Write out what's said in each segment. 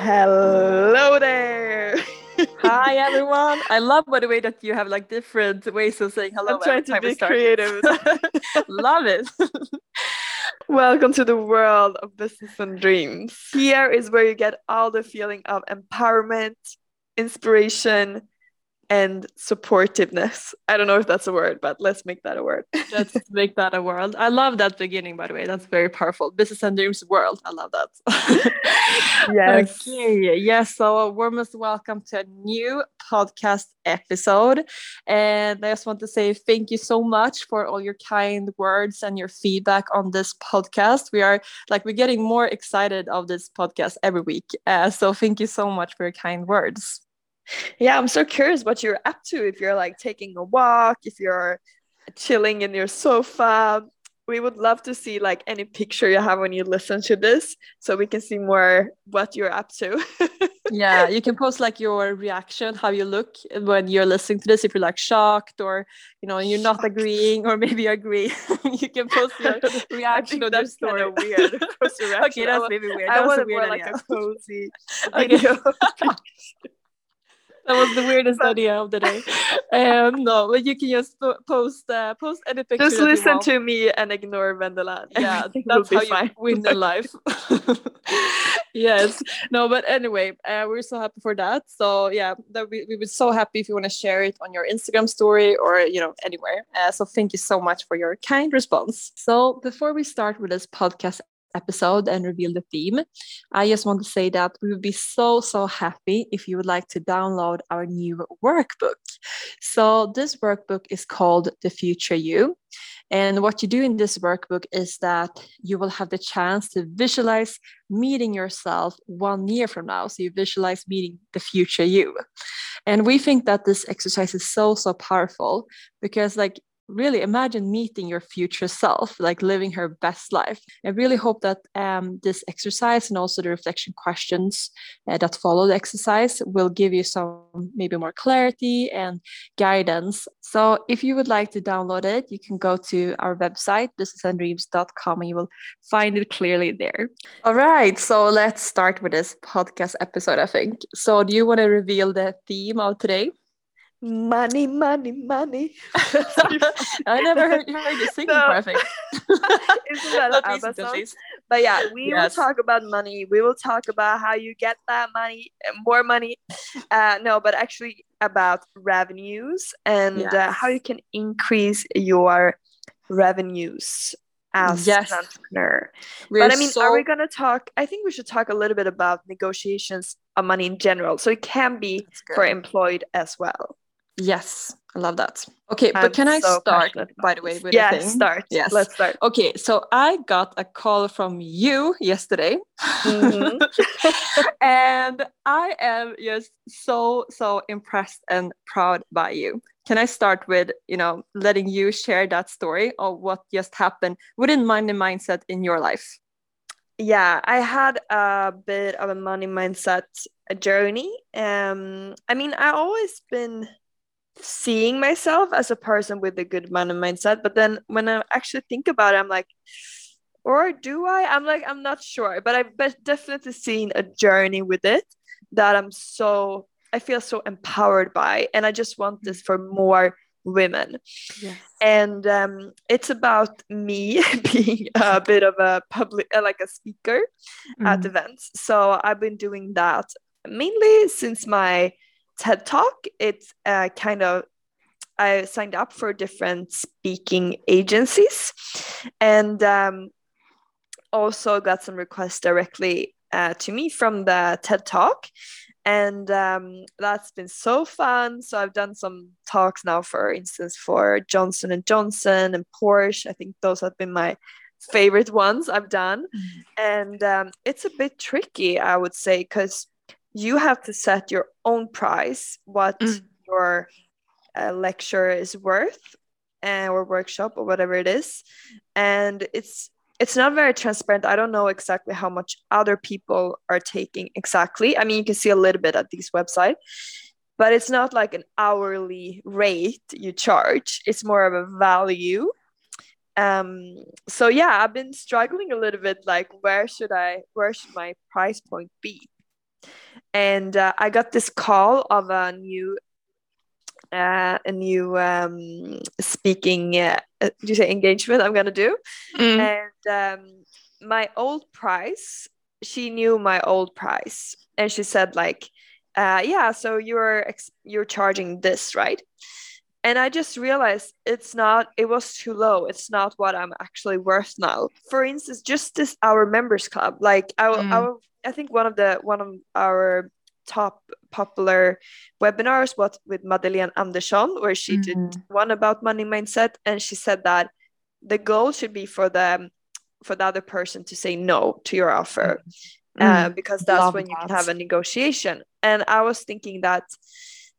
Hello there. Hi everyone. I love by the way that you have like different ways of saying hello. I'm trying to be creative. love it. Welcome to the world of business and dreams. Here is where you get all the feeling of empowerment, inspiration, and supportiveness. I don't know if that's a word, but let's make that a word. let's make that a word. I love that beginning, by the way. That's very powerful. Business and dreams world. I love that. yes. Okay. Yes. So, warmest welcome to a new podcast episode. And I just want to say thank you so much for all your kind words and your feedback on this podcast. We are like, we're getting more excited of this podcast every week. Uh, so, thank you so much for your kind words yeah i'm so curious what you're up to if you're like taking a walk if you're chilling in your sofa. We would love to see like any picture you have when you listen to this so we can see more what you're up to. Yeah you can post like your reaction how you look eh, when you're listening to this if you're like shocked or you know you're not agreeing or maybe agree you can post your reaction on that's kind of weird okay that's maybe weird. I want more like a cozy okay that was the weirdest idea of the day. Um, no, but you can just post uh, post any picture. Just listen to me and ignore Vendela. Yeah, that's how fine. you win the life. yes. No, but anyway, uh, we're so happy for that. So yeah, that we we were so happy if you want to share it on your Instagram story or you know anywhere. Uh, so thank you so much for your kind response. So before we start with this podcast episode and reveal the theme, I just want to say that we would be so, so happy if you would like to download our new workbook. So, this workbook is called The Future You. And what you do in this workbook is that you will have the chance to visualize meeting yourself one year from now. So, you visualize meeting the future you. And we think that this exercise is so, so powerful because, like, really imagine meeting your future self, like living her best life. I really hope that um, this exercise and also the reflection questions uh, that follow the exercise will give you some maybe more clarity and guidance. So if you would like to download it, you can go to our website, businessandreams.com, and you will find it clearly there. All right, so let's start with this podcast episode, I think. So do you want to reveal the theme of today? Money, money, money. I never heard, heard you sing no. perfect. Isn't that ABBA song? But yeah, we yes. will talk about money. We will talk about how you get that money, more money. Uh, no, but actually about revenues and yes. uh, how you can increase your revenues as yes. an entrepreneur. We're but I mean, so... are we going to talk? I think we should talk a little bit about negotiations of money in general. So it can be for employed as well. Yes, I love that. Okay, I'm but can I so start by the way with yeah, start. Yes, let's start. Okay, so I got a call from you yesterday, mm-hmm. and I am just so so impressed and proud by you. Can I start with you know letting you share that story of what just happened within money mindset in your life? Yeah, I had a bit of a money mindset journey. Um, I mean, I always been seeing myself as a person with a good money mindset. But then when I actually think about it, I'm like, or do I? I'm like, I'm not sure. But I've definitely seen a journey with it that I'm so, I feel so empowered by. And I just want this for more women. Yes. And um, it's about me being a bit of a public, uh, like a speaker mm. at events. So I've been doing that mainly since my TED Talk. It's uh, kind of I signed up for different speaking agencies, and um, also got some requests directly uh, to me from the TED Talk, and um, that's been so fun. So I've done some talks now, for instance, for Johnson and Johnson and Porsche. I think those have been my favorite ones I've done, mm-hmm. and um, it's a bit tricky, I would say, because you have to set your own price what mm. your uh, lecture is worth uh, or workshop or whatever it is. And it's it's not very transparent. I don't know exactly how much other people are taking exactly. I mean you can see a little bit at this website but it's not like an hourly rate you charge. It's more of a value. Um so yeah i've been struggling a little bit like where should i where should my price point be and uh, I got this call of a new uh, a new um, speaking uh, uh do you say engagement I'm gonna do? Mm. and um, my old price she knew my old price. And she said like uh, yeah so you're ex- you're charging this right and I just realized it's not it was too low. It's not what I'm actually worth now. For instance just this our members club like our, Mm. our I think one of the one of our top popular webinars was with Madeleine Andersson where she did Mm. one about money mindset. And she said that the goal should be for the for the other person to say no to your offer uh, because that's Love when you can have a negotiation. And i was thinking that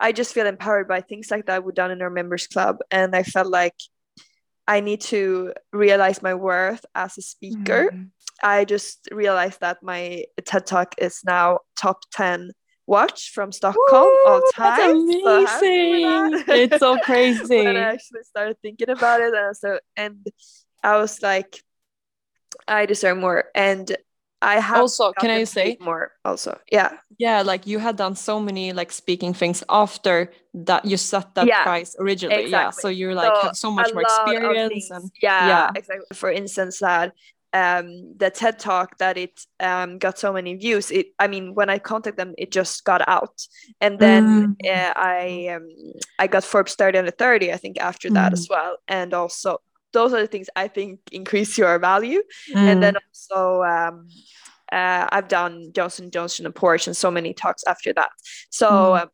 i just feel empowered by things like that we've done in our members club and i felt like i need to realize my worth as a speaker Mm. i just realized that my ted talk is now top 10 watch from stockholm all time That's So amazing. that. it's so crazy. when I actually started thinking about it, and so and I was like, I deserve more, and I have Also, can I say- more? Also, yeah, yeah, like you had done so many like speaking things after that you set that Yeah, price originally. Yeah. exactly. So you're like So, have so much more experience and yeah, yeah. exactly. For instance, that um the TED talk that it um got so many views. It, I mean, when I contacted them, it just got out, and then Mm. uh, I um I got Forbes 30 under 30. I think after that Mm. as well, and also those are the things I think increase your value. Mm. and then also um, uh, I've done Johnson Johnson and Porsche and so many talks after that. So Mm. um,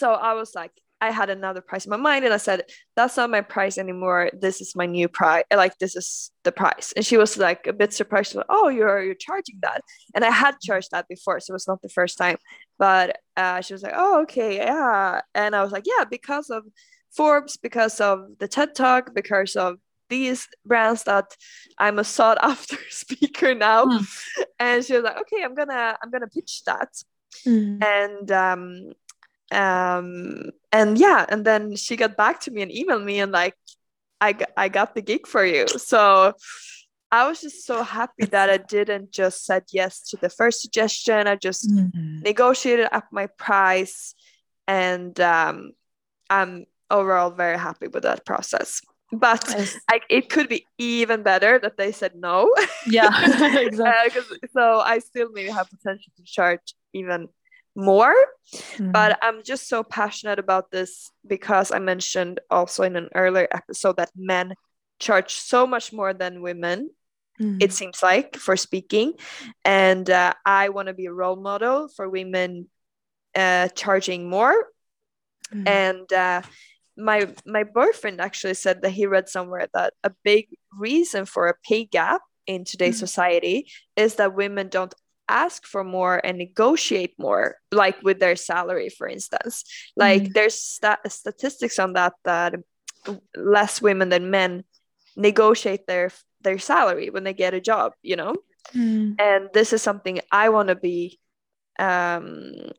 so I was like, I had another price in my mind, and I said, "That's not my price anymore. This is my new price. Like this is the price." And she was like a bit surprised, like, "Oh, you're you're charging that?" And I had charged that before, so it was not the first time. But uh, she was like, "Oh, okay, yeah." And I was like, "Yeah, because of Forbes, because of the TED Talk, because of these brands that I'm a sought after speaker now." Mm. And she was like, "Okay, I'm gonna I'm gonna pitch that." Mm. and um um and yeah and then she got back to me and emailed me and like i got, i got the gig for you so i was just so happy that i didn't just said yes to the first suggestion i just Mm. negotiated up my price and um i'm overall very happy with that process but Yes. I, it could be even better that they said no Yeah, exactly. uh, so I still maybe have potential to charge even more. Mm. But I'm just so passionate about this because I mentioned also in an earlier episode that men charge so much more than women, Mm. it seems like, for speaking. And uh, I want to be a role model for women uh, charging more. Mm. And uh, my my boyfriend actually said that he read somewhere that a big reason for a pay gap in today's Mm. society is that women don't ask for more and negotiate more like with their salary for instance like Mm. there's sta- statistics on that that less women than men negotiate their their salary when they get a job you know Mm. and this is something i want to be um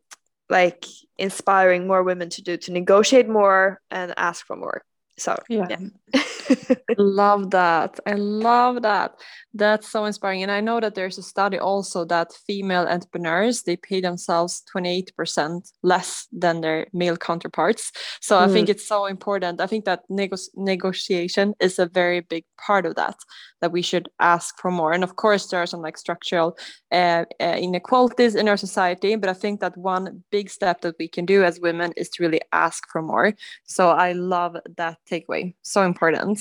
like inspiring more women to do to negotiate more and ask for more so Yeah. yeah, love that. I love that. That's so inspiring. And I know that there's a study also that female entrepreneurs they pay themselves 28% less than their male counterparts. So I think it's so important. I think that nego- negotiation is a very big part of that, that we should ask for more. And of course, there are some like structural uh, uh, inequalities in our society, but I think that one big step that we can do as women is to really ask for more. So I love that takeaway. So important.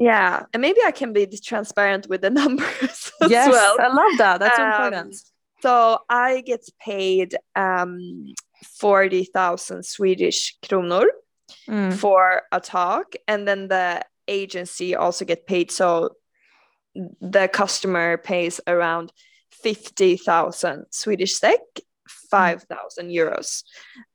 yeah and maybe i can be transparent with the numbers as yes, well I love that. That's so Um, important. so i get paid um 40,000 swedish kronor Mm. for a talk and then the agency also get paid so the customer pays around 50,000 Swedish SEK 5,000 euros.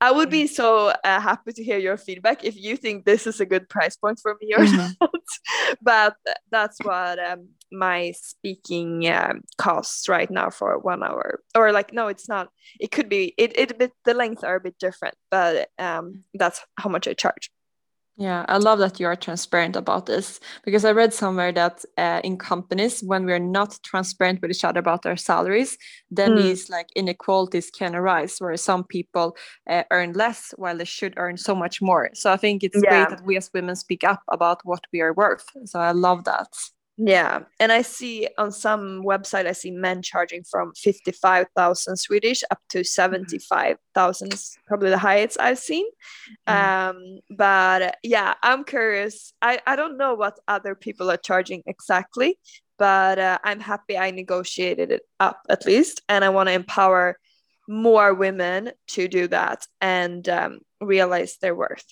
I would be so uh, happy to hear your feedback if you think this is a good price point for me or Mhm. not. but that's what um, my speaking um, costs right now for one hour. Or like, no, it's not. It could be, it, it a bit, the length are a bit different, but um, that's how much I charge. Yeah, I love that you are transparent about this because I read somewhere that uh, in companies, when we're not transparent with each other about our salaries, then mm. these like inequalities can arise where some people uh, earn less while they should earn so much more. So I think it's yeah. great that we as women speak up about what we are worth. So I love that. Yeah, and I see on some website I see men charging from fifty five thousand Swedish up to seventy five thousand, probably the highest I've seen. Mm. Um, but yeah, I'm curious. I I don't know what other people are charging exactly, but uh, I'm happy I negotiated it up at least, and I want to empower more women to do that and um, realize their worth.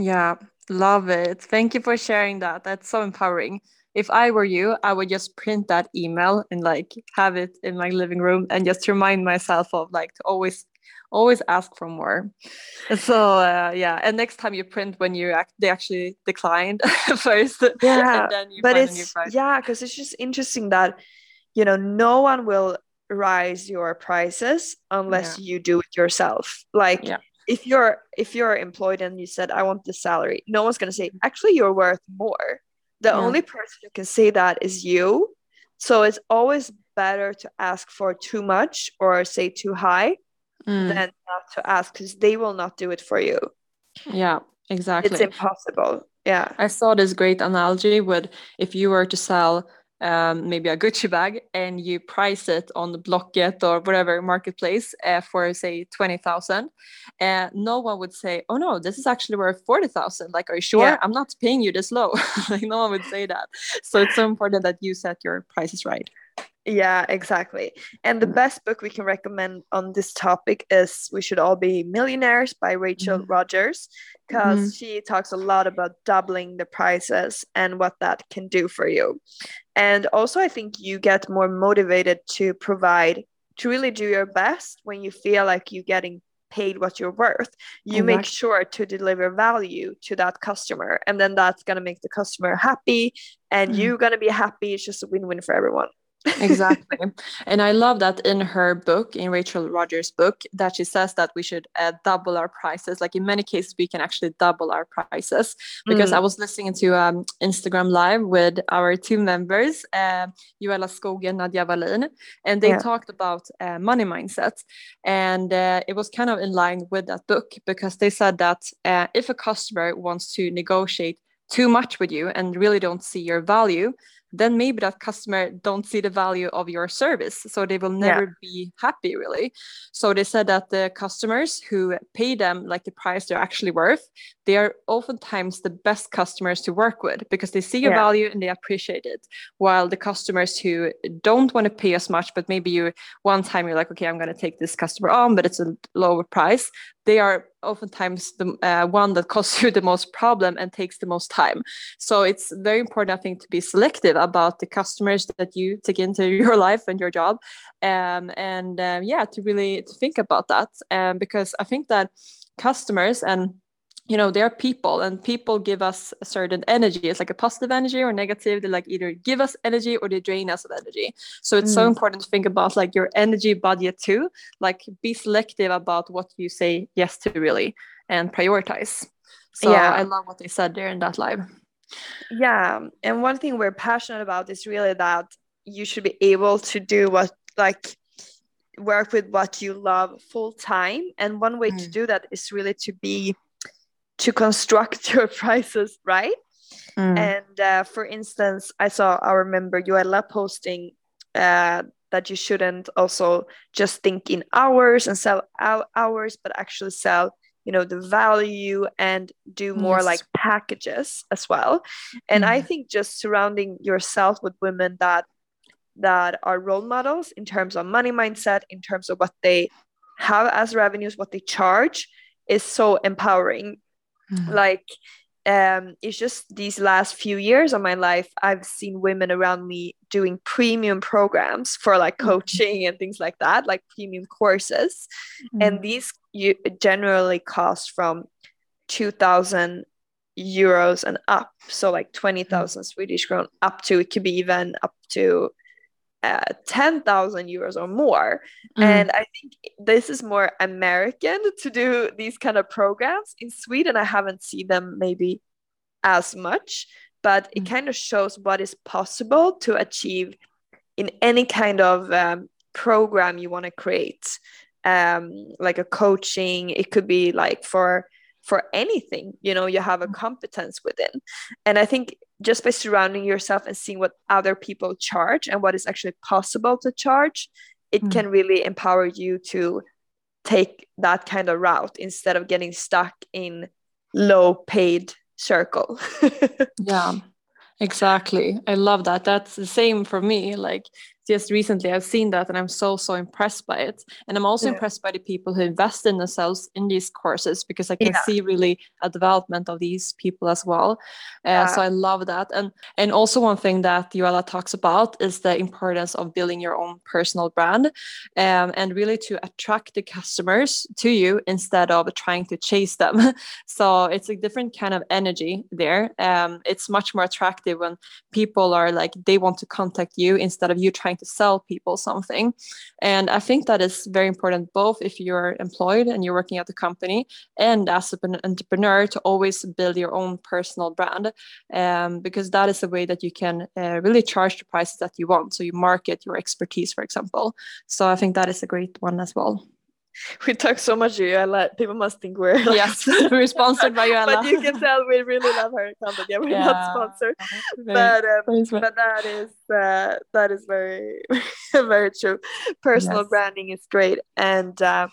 Yeah, love it. Thank you for sharing that. That's so empowering if I were you, I would just print that email and like have it in my living room and just remind myself of like to always always ask for more. So uh, yeah, and next time you print when you act, they actually declined first. Yeah, but it's yeah, because it's just interesting that you know no one will rise your prices unless yeah. you do it yourself. Like. Yeah. If you're if you're employed and you said I want the salary, no one's gonna say actually you're worth more the yeah. only person who can say that is you. So it's always better to ask for too much or say too high mm. than not to ask because they will not do it for you. Yeah, exactly. It's impossible. Yeah. I saw this great analogy with if you were to sell um, maybe a Gucci bag and you price it on the Blocket or whatever marketplace uh, for say 20,000 and uh, no one would say oh no this is actually worth 40,000 like are you sure? Yeah. I'm not paying you this low. Like no one would say that. So it's so important that you set your prices right yeah, exactly. And the best book we can recommend on this topic is We Should All Be Millionaires by Rachel mm-hmm. Rodgers, because mm-hmm. she talks a lot about doubling the prices and what that can do for you. And also, I think you get more motivated to provide, to really do your best when you feel like you're getting paid what you're worth. You exactly. make sure to deliver value to that customer, and then that's going to make the customer happy, and mm-hmm. you're going to be happy. It's just a win win for everyone exactly and i love that in her book in rachel rodgers book that she says that we should uh, double our prices like in many cases we can actually double our prices because mm. i was listening to um, instagram live with our two members uh, Joella Skogen Nadia Wallin and they yeah. talked about uh, money mindset and uh, it was kind of in line with that book because they said that uh, if a customer wants to negotiate too much with you and really don't see your value then maybe that customer don't see the value of your service so they will never yeah. be happy really so they said that the customers who pay them like the price they're actually worth they are oftentimes the best customers to work with because they see your yeah. value and they appreciate it while the customers who don't want to pay as much but maybe you one time you're like okay i'm going to take this customer on but it's a lower price they are oftentimes the uh, one that causes you the most problem and takes the most time. So it's very important, I think, to be selective about the customers that you take into your life and your job, um, and um, yeah, to really to think about that, um, because I think that customers and you know they're people and people give us a certain energy. It's like a positive energy or negative. They like either give us energy or they drain us of energy. So it's mm. so important to think about like your energy budget too. Like be selective about what you say yes to really and prioritize. So yeah. I love what they said there in that live. Yeah and one thing we're passionate about is really that you should be able to do what like work with what you love full time. And one way mm. to do that is really to be to construct your prices right mm. and uh, for instance i saw our member Joella posting uh, that you shouldn't also just think in hours and sell hours but actually sell you know the value and do more yes. like packages as well and mm. i think just surrounding yourself with women that that are role models in terms of money mindset in terms of what they have as revenues what they charge is so empowering Mm-hmm. Like, um, it's just these last few years of my life, I've seen women around me doing premium programs for like mm-hmm. coaching mm-hmm. and things like that, like premium courses. Mm-hmm. And these you generally cost from 2000 euros and up. So like 20,000 mm-hmm. Swedish crown up to, it could be even up to uh, 10,000 euros or more. Mm. And I think this is more American to do these kind of programs. In Sweden, I haven't seen them maybe as much, but it Mm. kind of shows what is possible to achieve in any kind of um, program you want to create. Um, like a coaching, it could be like for for anything you know you have a competence within and i think just by surrounding yourself and seeing what other people charge and what is actually possible to charge it Mm. can really empower you to take that kind of route instead of getting stuck in low paid circle Yeah, exactly. I love that. That's the same for me. Like just recently, I've seen that and I'm so, so impressed by it. And I'm also Yeah. impressed by the people who invest in themselves in these courses because I can Yeah. see really a development of these people as well. Uh, So I love that. And and also one thing that Joella talks about is the importance of building your own personal brand um, and really to attract the customers to you instead of trying to chase them. so it's a different kind of energy there. Um, it's much more attractive when people are like they want to contact you instead of you trying to sell people something. And I think that is very important both if you're employed and you're working at the company and as an entrepreneur to always build your own personal brand um, because that is the way that you can uh, really charge the prices that you want. So you market your expertise, for example. So I think that is a great one as well. we talk so much Joella. people must think we're like, Yes, we're sponsored by Joella. but you can tell we really love her company. yeah we're Yeah. not sponsored Very- but um, very but that is uh, that is very very true personal Yes. branding is great and uh,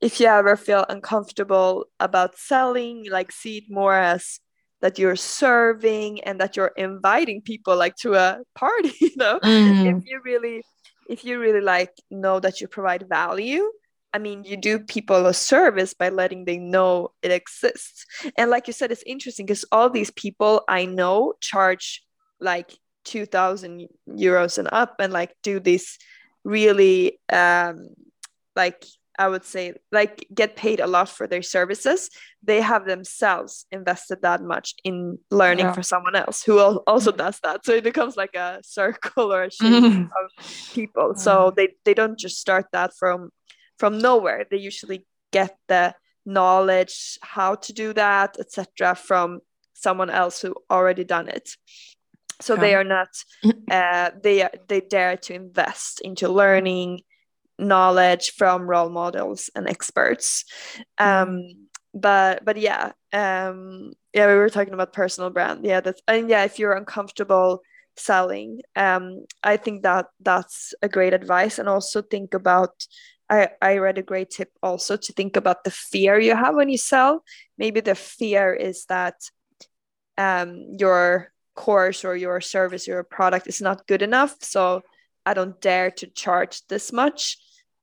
if you ever feel uncomfortable about selling like see it more as that you're serving and that you're inviting people like to a party you know Mm, if you really if you really like know that you provide value i mean you do people a service by letting them know it exists. And like you said it's interesting because all these people i know charge like 2000 euros and up and like do this really um like i would say like get paid a lot for their services. They have themselves invested that much in learning Yeah. for someone else who also does that. So it becomes like a circle or a chain of people. So they they don't just start that from from nowhere. They usually get the knowledge how to do that etc from someone else who already done it. So they are not uh, they they dare to invest into learning knowledge from role models and experts. Um but but yeah um yeah we were talking about personal brand. Yeah that's and yeah if you're uncomfortable selling um i think that that's a great advice. And also think about I, I read a great tip also to think about the fear you have when you sell. Maybe the fear is that um, your course or your service, or your product is not good enough. So I don't dare to charge this much.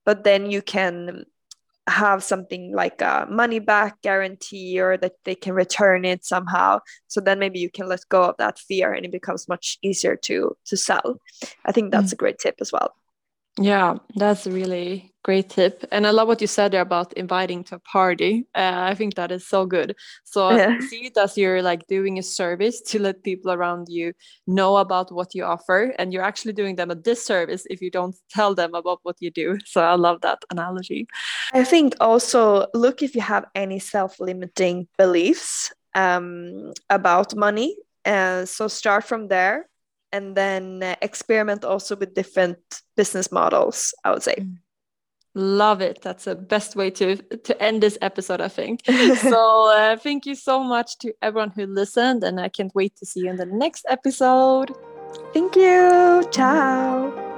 But then you can have something like a money back guarantee or that they can return it somehow. So then maybe you can let go of that fear and it becomes much easier to to sell. I think that's a great tip as well. Yeah, that's a really great tip. And I love what you said there about inviting to a party. Uh, I think that is so good. So Yeah. see it as you're like doing a service to let people around you know about what you offer. And you're actually doing them a disservice if you don't tell them about what you do. So I love that analogy. I think also look if you have any self-limiting beliefs um, about money. Uh, so start from there and then uh, experiment also with different business models, I would say. Love it. That's the best way to to end this episode, I think. so uh, thank you so much to everyone who listened, and I can't wait to see you in the next episode. Thank you. Ciao.